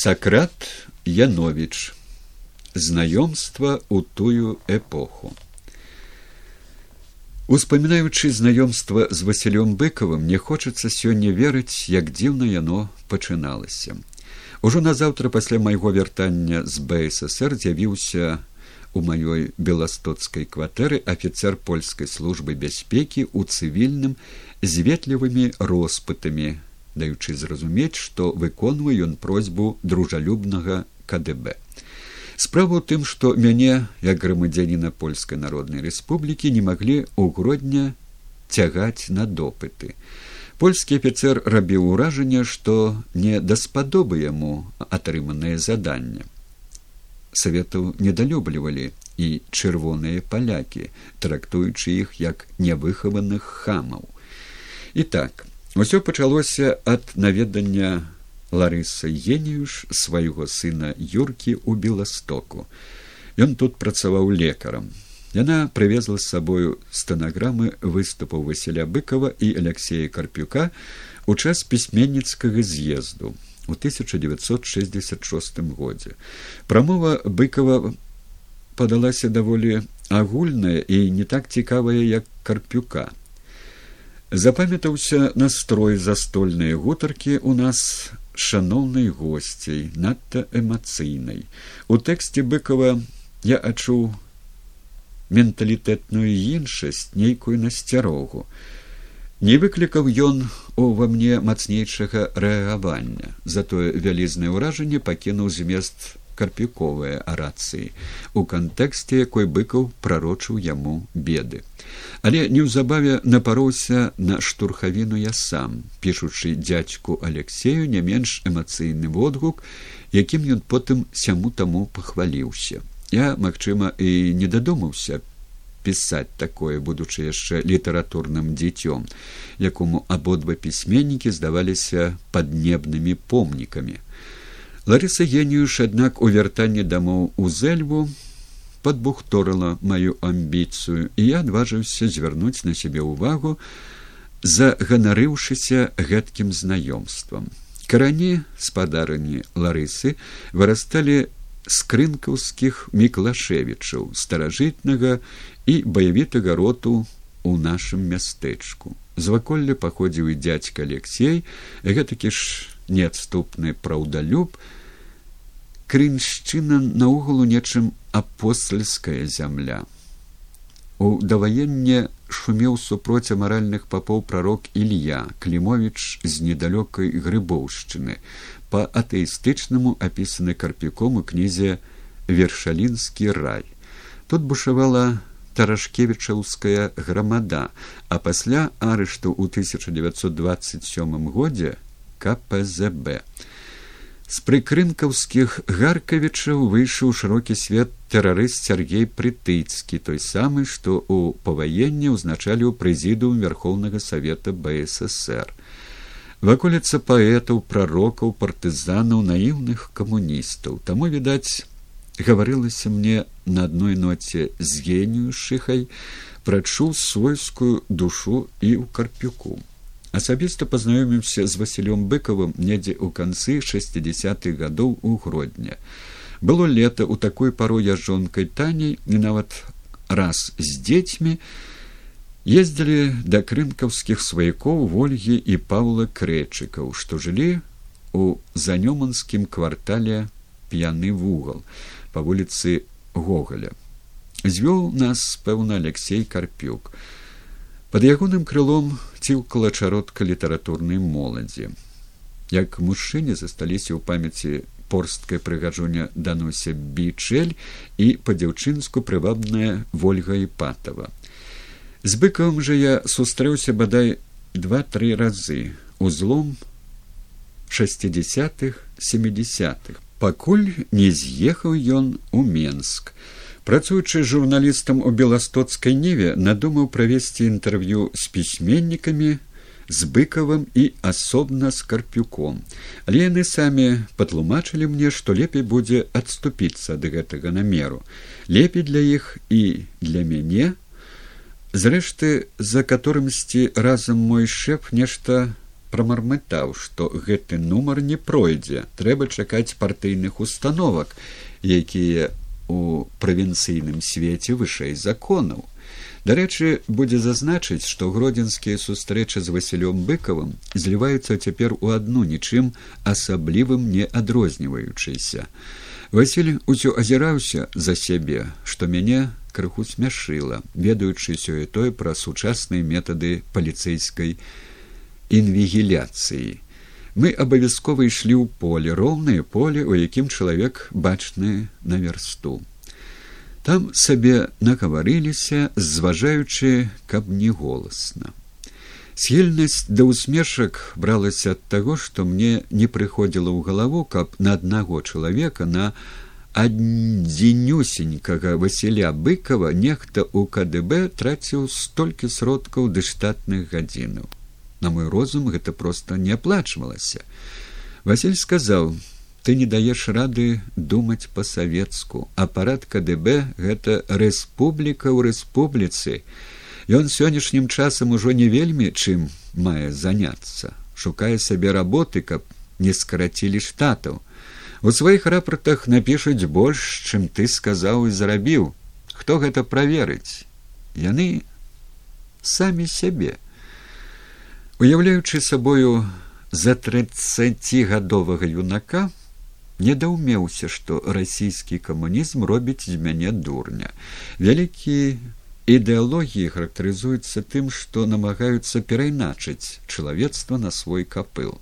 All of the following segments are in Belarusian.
Сакрат Янович. Знаёмства ў тую эпоху. Успамінаючы знаёмства з Васілём быкавым, мне хочацца сёння верыць, як дзіўна яно пачыналася. Ужо назаўтра пасля майго вяртання з БСР з'явіўся у маёй беластоцкай кватэры афіцэр польскай службы бяспекі ў цывільным з ветлівымі роспытамі, даючы зразумець, што выконвае ён просьбу дружалюбнага КДБ. Справа ў тым, што мяне, як грамадзяніна польскай народнай рэспублікі не маглі ў грудня цягаць на допыты. Польскі афіцэр рабіў уражанне, што не даспадобы яму атрыманае заданне. Саветаў недалюблівалі і чырвоныя палякі, трактуючы іх як нявыхаваных хамаў. І так, усё пачалося ад наведання Ларыса Еніюш свайго сына юркі ў беластоку. Ён тут працаваў лекарам. Яна прывезла з сабою стэнаграмы выступаў Васіля быкова і Алексея карпюка у час пісьменніцкага з'езду у 1966 годзе. Прамова быкова падалася даволі агульная і не так цікавая, як карпюка запамятаўся настрой застольныя гутаркі у нас шаноўнай госцей надта эмацыйнай. У тэксце быкова я адчуў менталітэтную іншасць нейкую насцярогу. Не выклікаў ён ува мне мацнейшага рэагавання затое вялізнае ўражанне пакінуў змест карпіковыя арацыі у кантэксце якой быкаў прарочыў яму беды. Але неўзабаве напароўся на штурхавіну я сам пішучы дзядзьку алексею не менш эмацыйны водгук якім ён потым сяму таму пахваліўся. Я магчыма і не дадумаўся пісаць такое будучы яшчэ літаратурным дзіцём якому абодва пісьменнікі здаваліся паднебнымі помнікамі Ларыса Геніюш, аднак у вяртанні дамоў у зэльву падбухторыла маю амбіцыю, і я адважыўся звярнуць на сябе ўвагу, заганарыўшыся гэткім знаёмствам. Карані спадарыні Ларысы вырасталі з крынкаўскіх міклашевічаў, старажытнага і баявітага роту у нашым мястэчку. З ваколля паходзіў і дзядзька Алексей, гэтакі ж неадступны праўдалюб, крыншчына наогул у нечым апостальская зямля. У даваенне шумеў супроць амаральных папоў прарок Ілья, Клімовіч з недалёкай грыбоўшчыны, па атэістычнаму апісаны карпіком у кнізе вершалінскі рай. Тут бушавала таражкевічаўская грамада, а пасля арышту ў 1927 годзе кпзб з прыкрынкаўскіх гаркавічаў выйшаў шырокі свет тэрарыст сергей прытыцкі той самы што ў паваенне ўзначаліў прэзідыум верхоўнага савета бсср ваколіца паэтаў прарокаў партызанаў наіўных камуністаў. Таму відаць гаварылася мне на адной ноце з генію шыхай прачуў свойскую душу і ў карпюку асабіста пазнаёміўся з васілём быкавым недзе ў канцы шестидесятых гадоў у гродня. Было лета у такой пару я жонкай таней не нават раз з дзецьмі ездзілі да крынкаўскіх сваякоў ольгі і павла крэчыкаў што жылі у занёманскім квартале п'яны вугал па вуліцы гогаля звёў нас пэўна алексей карпюк под ягоным крылом ціўкала чародка літаратурнай моладзі. Як мужчыне засталіся ў памяці порсткай прыгажуня дануся бічэль і па-дзяўчынску прывабная ольга іпатава з быкавым жа я сустрэўся бадай два тры разы узлом шестидесятых семидесятых пакуль не з'ехаў ён у менск Працуючы журналістам у беластоцкай ніве надумаў правесці інтэрв'ю з пісьменнікамі з быкавым і асобна з карпюком. Але яны самі патлумачылі мне, што лепей будзе адступіцца ад гэтага намеру. Лепей для іх і для мяне, зрэшты, за каторымсьці разам мой шэф нешта прамармытаў, што гэты нумар не пройдзе, трэба чакаць партыйных установак, якія у правінцыйным свеце вышэй законаў. Дарэчы, будзе зазначыць, што гродзенскія сустрэчы з васілём быкавым зліваюцца цяпер у адну нічым асаблівым не адрозніваючыся. Васіль усё азіраўся за сябе, што мяне крыху смяшыла, ведаючы сёе тое пра сучасныя метады паліцэйскай інвігіляцыі. Мы абавязкова ішлі ў поле роўнае поле, у якім чалавек бачны на вярсту. Там сабе нагаварыліся, зважаючы, каб не голасна. Схільнасць да ўсмешак бралася ад таго, што мне не прыходзіла ў галаву, каб на аднаго чалавека на адзінюсенькага Васіля быкова нехта ў КДБ траціў столькі сродкаў ды штатных гадзінаў. На мой розум гэта проста не аплачвалася. Васіль сказаў: ты не даеш рады думаць па-савецку. Апарат кДб гэта рэспубліка ў рэспубліцы. Ён сённяшнім часам ужо не вельмі чым мае заняцца. Шукае сабе работы каб не скарацілі штатаў. У сваіх рапартах напішуць больш чым ты сказаў і зарабіў хто гэта праверыць? Яны самі сябе уяўляючы сабою за трыццацігадовага юнака недаўмеўся, што расійскі камунізм робіць з мяне дурня. Вялікія ідэалогіі характарызуюцца тым, што намагаюцца перайначыць чалавецтва на свой капыл.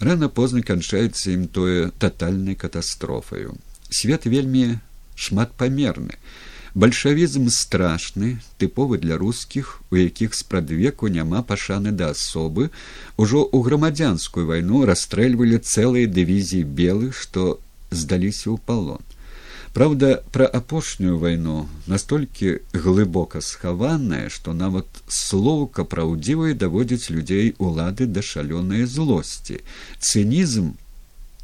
Рана позна канчаецца ім тое татальнай катастрофаю. Свет вельмі шматпамерны бальшавізм страшны тыповы для рускіх у якіх спрадвеку няма пашаны да асобы ужо ў грамадзянскую вайну расстрэльвалі цэлыя дывізіі белых што здаліся ў палон Праўда, пра апошнюю вайну настолькі глыбока схаваная, што нават слоўка праўдзівай даводзіць людзей улады да шалёнай злосці. Цынізм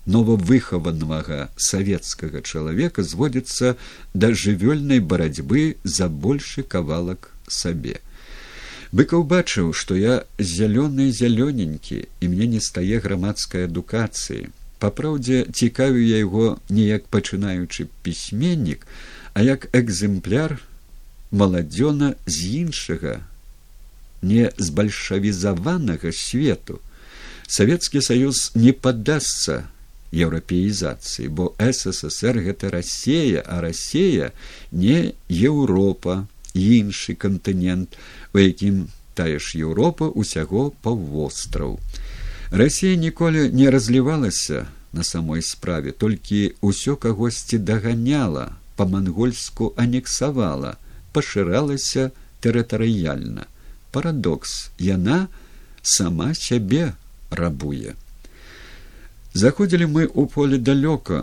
новавыхаванага савецкага чалавека зводзіцца да жывёльнай барацьбы за большы кавалак сабе. Быкаў бачыў, што я зялёны зялёненькі і мне не стае грамадскай адукацыі. Папраўдзе цікавіў я яго не як пачынаючы пісьменнік, а як экземпляр маладзёна з іншага, не з бальшавізаванага свету. Савецкі саюз не паддасца еўрапеізацыі, бо ссср гэта рассея, а рассея не еўропа, іншы кантынент, у якім тая ж Еўропа усяго паўвостраў. Расія ніколі не разлівалася на самой справе, толькі ўсё кагосьці даганяла, па-мангольску анексавала, пашыралася тэрытарыяльна. Парадокс яна сама сябе рабуе. Заходзілі мы ў поле далёка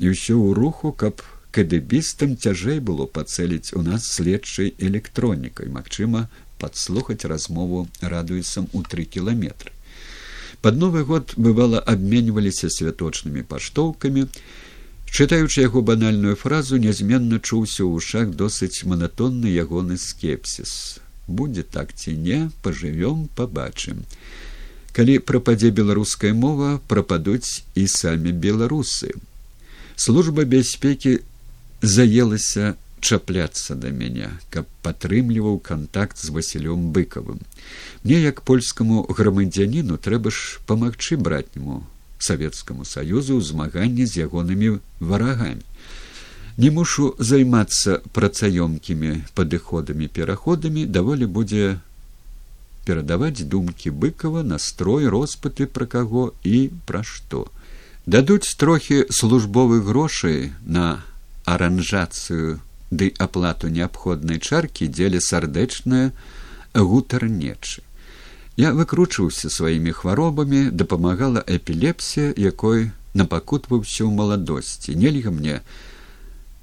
і ўсё ў руху, каб кэдэбістам цяжэй было пацэліць у нас следчай электронікай, магчыма, падслухаць размову радуюсам у тры кіламетры. Пад новы год бывала абменьваліся святочнымі паштоўкамі. Чытаючы яго банальную фразу, нязменна чуўся ў ушах досыць манатонны ягоны скепсіс. Будзе так ці не, пажывём, пабачым калі прападзе беларуская мова прападуць і самі беларусы. Служба бяспекі заелася чапляцца да мяне каб падтрымліваў кантакт з васілём быкавым. Мне як польскаму грамадзяніну трэба ж памагчы братняму савецкаму саюзу ў змаганні з ягонымі варагамі. Не мушу займацца працаёмкімі падыходамі пераходамі даволі будзе перадаваць думкі быкова настрой роспыты пра каго і пра што. Дадуць трохі службовых грошай на аранжацыю ды аплату неабходнай чаркі дзеля сардэчная гутарнечы. Я выкручваўся сваімі хваробамі дапамагала эпілепсія якой напакутваўся ў маладосці. Нельга мне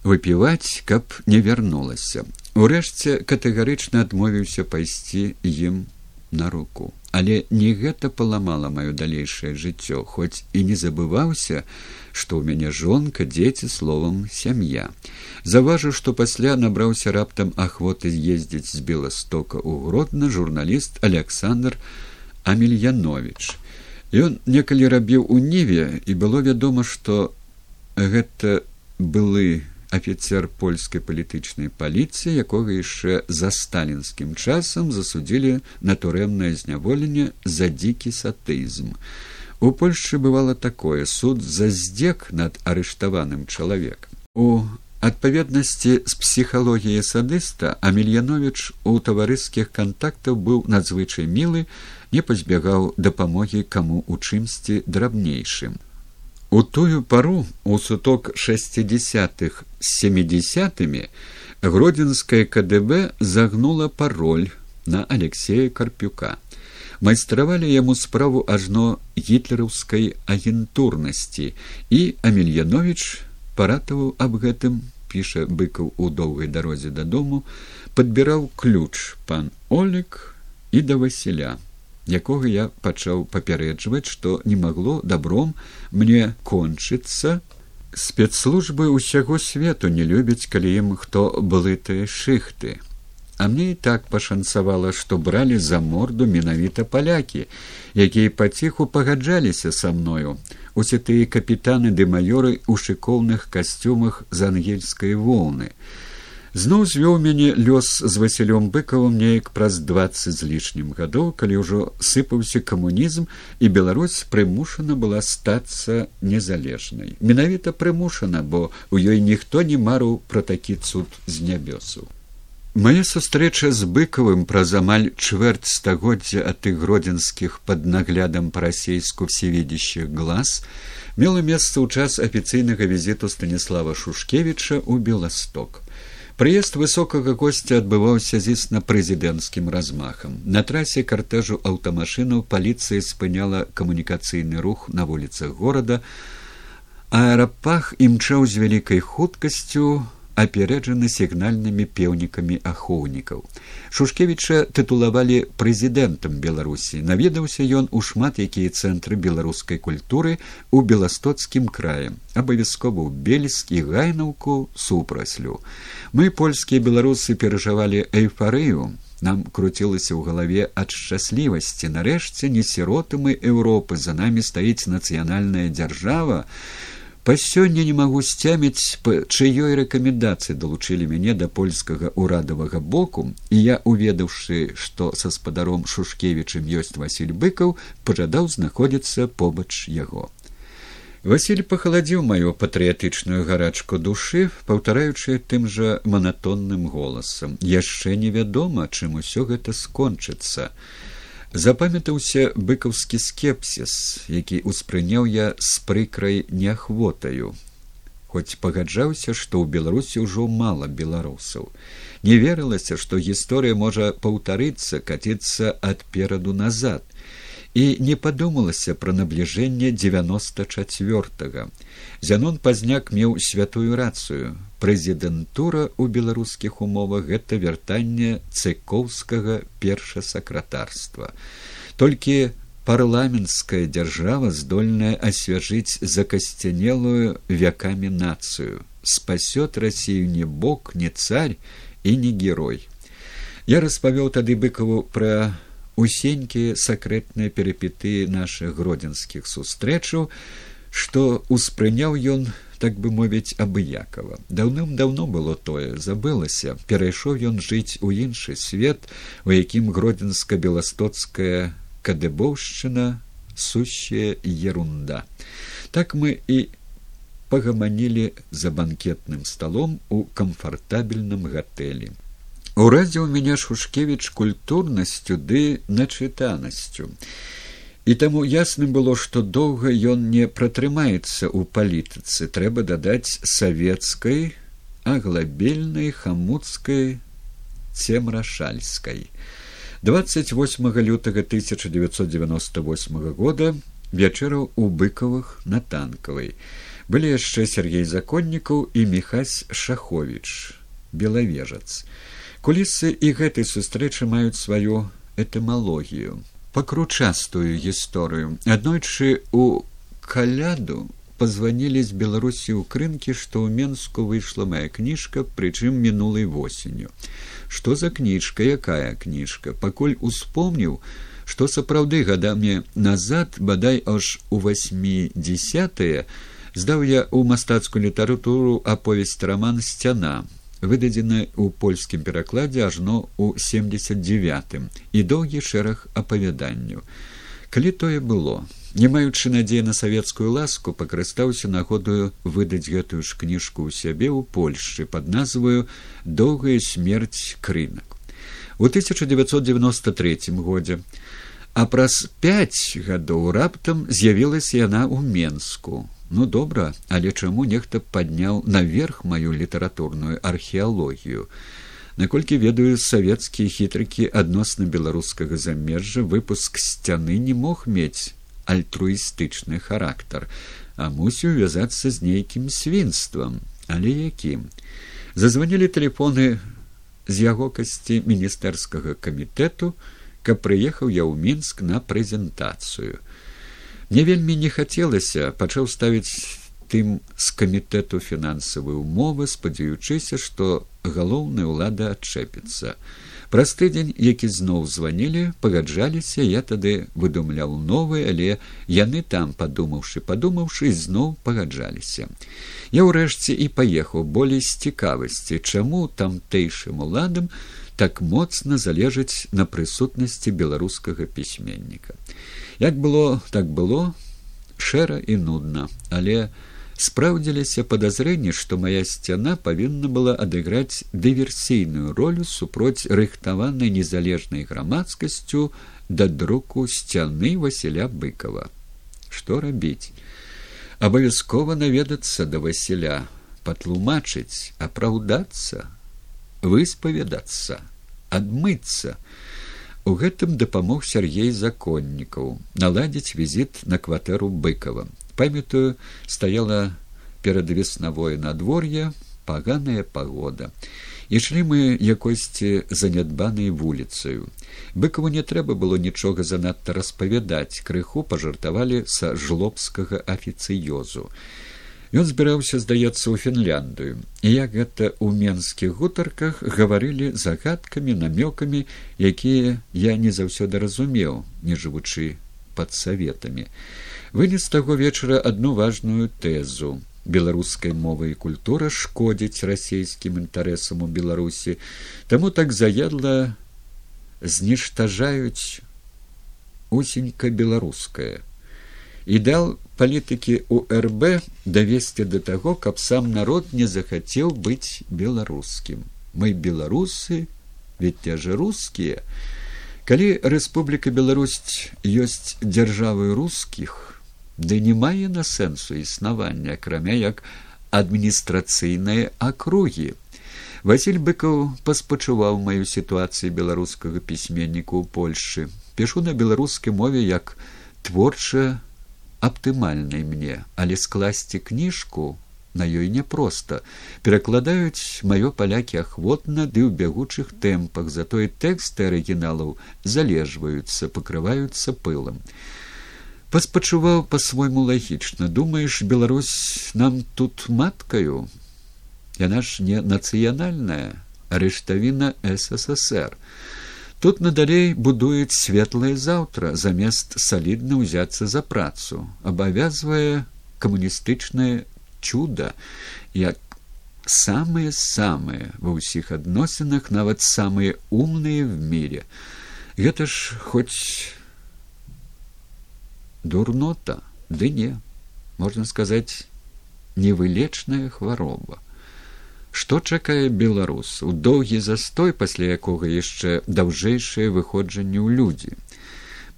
выпіваць каб не вярнулася. Урэшце катэгарычна адмовіўся пайсці ім на руку але не гэта паламала маё далейшае жыццё хоць і не забываўся што ў мяне жонка дзеці словам сям'я заважыў што пасля набраўся раптам ахвоты з'ездзіць з беластока ў гродна журналіст александр Амельянович. Ён некалі рабіў у ніве і было вядома, што гэта былы афіцер польскай палітычнай паліцыі, якога яшчэ за сталінскім часам засудзілі на турэмнае зняволенне за дзікі сатызм. У Польшчы бывало такое суд за здзек над арыштаваным чалавекам. У адпаведнасці з псіхалогіяй садыста Амельянович у таварыскіх кантактаў быў надзвычай мілы, не пазбягаў дапамогі каму у чымсьці драбнейшым. У тую пару у суток шестидесятых семидесятымі гродзенская кДб загнула пароль на алексея карпюка. Майстравалі яму справу ажно гітлераўскай агентурнасці. І амельянович паратаваў аб гэтым піша быкаў у доўгай дарозе дадому падбіраў ключ пан олег і да васіля якога я пачаў папярэджваць, што не магло добром мне кончыцца. Спецслужбы ўсяго свету не любяць, калі ім хто былы тыя шыхты. А мне і так пашанцавала, што бралі за морду менавіта палякі, якія паціху пагаджаліся са мною. Усе тыя капітаны ды маёры ў шыкоўных касцюмах з ангельскай воўны зноў звёў мяне лёс з васілём быкавым неяк праз двадцать з лішнім гадоў калі ўжо сыпаўся камунізм і беларусь прымушана была стацца незалежнай. Менавіта прымушана бо у ёй ніхто не марыў пра такі цуд з нябёсу Мая сустрэча з быкавым праз амаль чвэрць стагоддзя ад тых гродзенскіх пад наглядам па-расейску всеведзящых глаз мела месца ў час афіцыйнага візіту станіслава шушкевіча ў беласток Прыезд высокага госця адбываўся зісна прэзідэнцкім размахам. На трасе картежу аўтамашынаў паліцыя спыняла камунікацыйны рух на вуліцах горада. Аэрапах імчаў з вялікай хуткасцю апярэджаны сігнальнымі пеўнікамі ахоўнікаў. Шушкевіча тытулавалі прэзідэнтам Беларусі. Наведаўся ён у шмат якія цэнтры беларускай культуры ў беластоцкім краем, абавязкова ў бельск і гайнаўку супраслю. Мы польскія беларусы перажывалі эйфарыю. Нам круцілася ў галаве ад шчаслівасці. Нарэшце не сіроты мы Еўропы, за намі стаіць нацыянальная дзяржава па сёння не магу сцяміць па чыёй рэкамендацыі далучылі мяне да польскага ўрадавага боку. І я уведаўшы што са спадаром шушкевічым ёсць василь быкаў пажадаў знаходзіцца побач яго. Василь пахаладзіў маё патрыятычную гарачку душы паўтараючы тым жа манатонным голасам. Яшчэ невядома чым усё гэта скончыцца запамятаўся быкаўскі скепсіс які ўспрыняў я з прыкрай неахвотаю. Хоць пагаджаўся што ў беларусі ўжо мала беларусаў. Не верылася што гісторыя можа паўтарыцца каціцца адпераду назад і не падумалася пра набліжэнне девяносто четвертга зянон пазняк меў святую рацыю. Прэзідэнтура ў беларускіх умовах гэта вяртанне цыкоўскага першасакратарства. Толькі парламенцкая дзяржава здольная асвяжыць закасцянелую вякамі нацыю. Спасёт рассію не бог не царь і не герой. Я распавёў тады быкаву пра усенькія сакрэтныя перапіты нашых гродзенскіх сустрэчаў што ўспрыняў ён так бы мовіць абыякова даўным даўно было тое забылася. Перайшоў ён жыць у іншы свет у якім гродзенска беластоцкая кадэбоўшчына сущая ерунда. Так мы і пагаманілі за банкетным сталом у камфартабельным гатэлі уразіў мяне шушкевіч культурнасцю ды начытанасцю. І таму ясным было што доўга ён не пратрымаецца ў палітыцы. Трэба дадаць савецкай аглабельнай хамуцкай цемрашальскай. двадцать восьмага лютага тысяча девятьсот девяносто восьмого года вечараў у быкавых на танкавай. Былі яшчэ сергей законнікаў і мехась шахович белавежац кулісы і гэтай сустрэчы маюць сваю этымалогію пакручастую гісторыю. Аднойчы у каляду позвонілі з беларусі ў крынкі што ў менску выйшла моя кніжка прычым мінулай восенню. Што за кніжка якая кніжка? Пакуль успомніў што сапраўды гадамі назад бадай аж у восьмидесятые здаў я ў мастацкую літаратуру аповесць раман сцяна выдадзены ў польскім перакладзе ажно ў семьдесят девятым і доўгі шэраг апавяданняў. Калі тое было не маючы надзеі на савецкую ласку пакарыстаўся нагодаю выдаць гэтую ж кніжку ў сябе ў польшчы под назваю доўгая смерць крынак у 1993 годзе а праз пять гадоў раптам з'явілася яна ў менску ну добра але чаму нехта падняў наверх маю літаратурную археалогію? Наколькі ведаю савецкія хітрыкі адносна беларускага замежжа выпуск сцяны не мог мець альтруістычны характар а мусіў вязацца з нейкім свінствам. Але якім? Зазванілі тэлефоны з яго касці міністэрскага камітэту каб прыехаў я ў мінск на прэзентацыю мне вельмі не хацелася пачаў ставіць тым з камітэту фінансавай умовы спадзяючыся што галоўная ўлада адчэпіцца. Праз тыдзень які зноў званілі пагаджаліся я тады выдумляў новы але яны там падумаўшы падумаўшы зноў пагаджаліся. Я ўрэшце і паехаў болей з цікавасці чаму тамтэйшым уладам так моцна залежыць на прысутнасці беларускага пісьменніка. Як было, так было шэра і нудна, але спраўдзіліся падазрэнні, што моя сцяна павінна была адыграць дыверсійную ролю супроць рыхтаванай незалежнай грамадскасцю да друку сцяны Васіля быкова. Што рабіць? Абавязкова наведацца да Васіля, патлумачыць, апраўдацца, выспавядацца адмыцца. У гэтым дапамог сяргей законнікаў наладзіць візіт на кватэру быкова памятаю стаяла перад веснавое надвор'е паганая пагода. Ішлі мы якосьці занядбанай вуліцаю. Быкаву не трэба было нічога занадта распавядаць крыху пажартавалі са жлобскага афіцыёзу Ён збіраўся здаецца ў фінляндыю. І як гэта ў менскіх гутарках гаварылі загадкамі намёкамі якія я не заўсёды разумеў не жывучы пад саветамі. Вынес таго вечара адну важную тэзу. Беларускай мовы і культура шкодзіць расійскім інтарэсам у беларусі. Таму так заядла зніштажаюць усенька беларускае ідэал палітыкі урб давесці да таго каб сам народ не захацеў быць беларускім. Мы беларусы ведь те же рускія. Калі рэспубліка беларусь ёсць дзяржавы рускіх ды не мае на сэнсу існавання акрамя як адміністрацыйныя акругі. Василь быкаў паспачуваў маю сітуацыю беларускага пісьменніка ў польльшы пішу на беларускай мове як творчая аптымальнай мне, але скласці кніжку на ёй няпроста. Перакладаюць маё палякі ахвотна ды ў бягучых тэмпах, затое тэксты арыгіналаў залежваюцца, пакрываюцца пылам. Паспачуваў па-свойму лагічна, думаеш, Беларусь нам тут маткаю. Яна ж не нацыянальная, арыштавіна ССР. Тут надалей будуюць светлае заўтра замест салідна ўзяцца за працу абавязвае камуністычнае чуда як самыя самыя ва ўсіх адносінах нават самыя умныя в мире гэта ж хоць дурнота ды не можна сказаць невылечная хвароба Што чакае беларус у доўгі застой, пасля якога яшчэ даўжэйшае выходжанне ў людзі.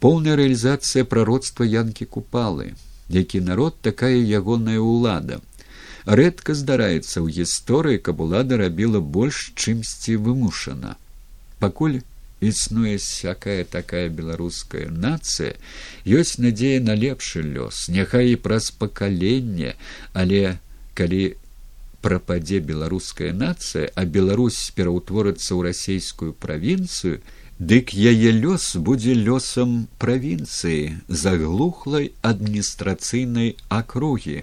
Поўная рэалізацыя прароцтва янкі купалы, які народ такая ягоная ўлада. Рэдка здараецца ў гісторыі, каб улада рабіла больш чымсьці вымушана. Пакуль існуе сякая такая беларуская нацыя, ёсць надзея на лепшы лёс, няхай і праз пакаленне, але калі прападзе беларуская нацыя а беларусь пераўтворыцца ў расійскую правінцыю дык яе лёс будзе лёсам правінцыі заглухлай адміністрацыйнай акругі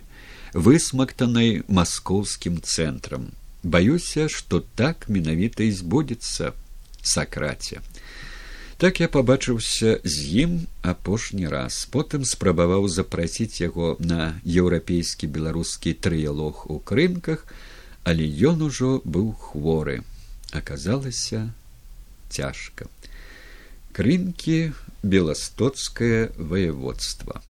высмактанай маскоўскім цэнтрам баюся што так менавіта і збудзецца сакраце Так я пабачыўся з ім апошні раз, потым спрабаваў запраціць яго на еўрапейскі беларускі трыялог у крынках, але ён ужо быў хворы, аказалася цяжка. Крынкі беластоцкае воеводства.